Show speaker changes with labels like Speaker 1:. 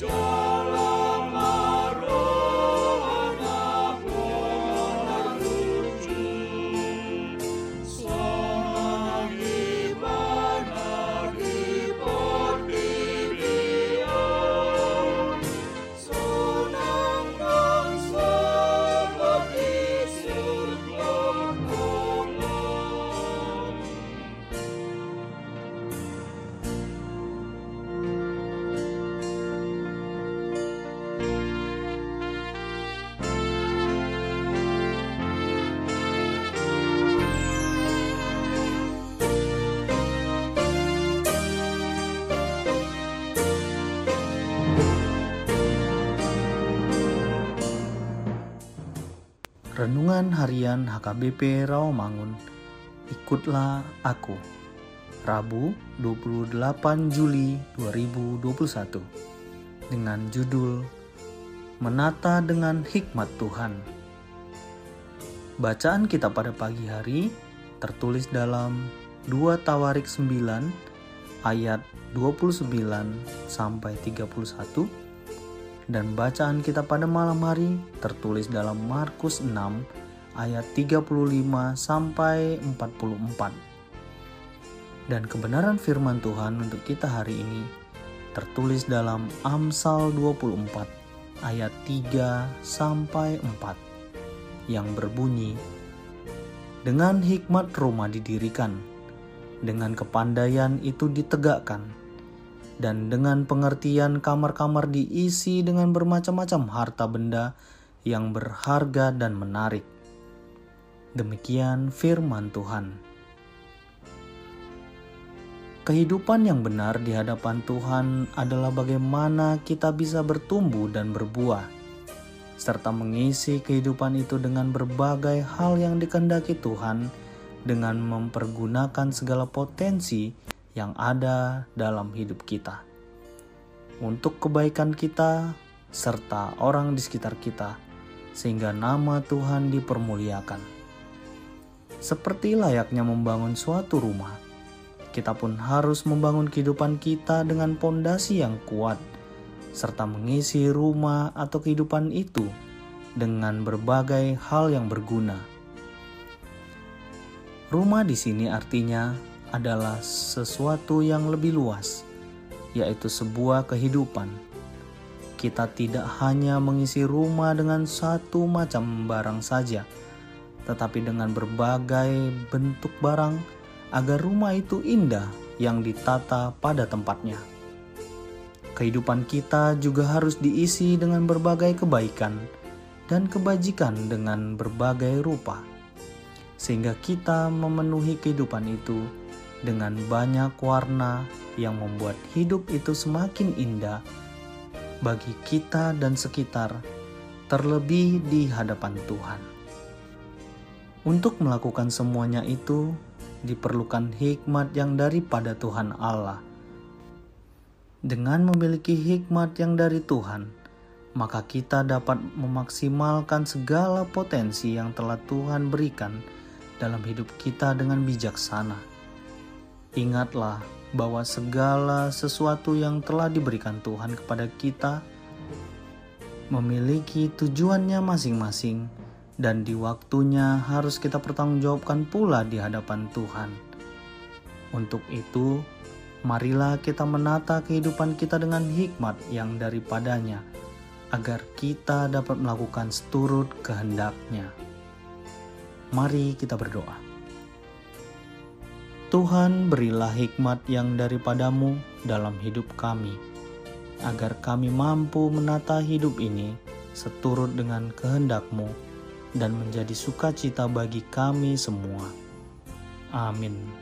Speaker 1: joy. Renungan Harian HKBP Rawamangun. Ikutlah aku. Rabu, 28 Juli 2021. Dengan judul Menata dengan Hikmat Tuhan. Bacaan kita pada pagi hari tertulis dalam 2 Tawarik 9 ayat 29 sampai 31 dan bacaan kita pada malam hari tertulis dalam Markus 6 ayat 35 sampai 44. Dan kebenaran firman Tuhan untuk kita hari ini tertulis dalam Amsal 24 ayat 3 sampai 4 yang berbunyi Dengan hikmat rumah didirikan, dengan kepandaian itu ditegakkan dan dengan pengertian kamar-kamar diisi dengan bermacam-macam harta benda yang berharga dan menarik. Demikian firman Tuhan. Kehidupan yang benar di hadapan Tuhan adalah bagaimana kita bisa bertumbuh dan berbuah, serta mengisi kehidupan itu dengan berbagai hal yang dikehendaki Tuhan dengan mempergunakan segala potensi yang ada dalam hidup kita. Untuk kebaikan kita serta orang di sekitar kita, sehingga nama Tuhan dipermuliakan. Seperti layaknya membangun suatu rumah, kita pun harus membangun kehidupan kita dengan pondasi yang kuat, serta mengisi rumah atau kehidupan itu dengan berbagai hal yang berguna. Rumah di sini artinya adalah sesuatu yang lebih luas, yaitu sebuah kehidupan. Kita tidak hanya mengisi rumah dengan satu macam barang saja, tetapi dengan berbagai bentuk barang agar rumah itu indah yang ditata pada tempatnya. Kehidupan kita juga harus diisi dengan berbagai kebaikan dan kebajikan dengan berbagai rupa, sehingga kita memenuhi kehidupan itu dengan banyak warna yang membuat hidup itu semakin indah bagi kita dan sekitar, terlebih di hadapan Tuhan. Untuk melakukan semuanya itu, diperlukan hikmat yang daripada Tuhan Allah. Dengan memiliki hikmat yang dari Tuhan, maka kita dapat memaksimalkan segala potensi yang telah Tuhan berikan dalam hidup kita dengan bijaksana Ingatlah bahwa segala sesuatu yang telah diberikan Tuhan kepada kita memiliki tujuannya masing-masing dan di waktunya harus kita pertanggungjawabkan pula di hadapan Tuhan. Untuk itu, marilah kita menata kehidupan kita dengan hikmat yang daripadanya, agar kita dapat melakukan seturut kehendaknya. Mari kita berdoa. Tuhan berilah hikmat yang daripadamu dalam hidup kami, agar kami mampu menata hidup ini seturut dengan kehendakmu dan menjadi sukacita bagi kami semua. Amin.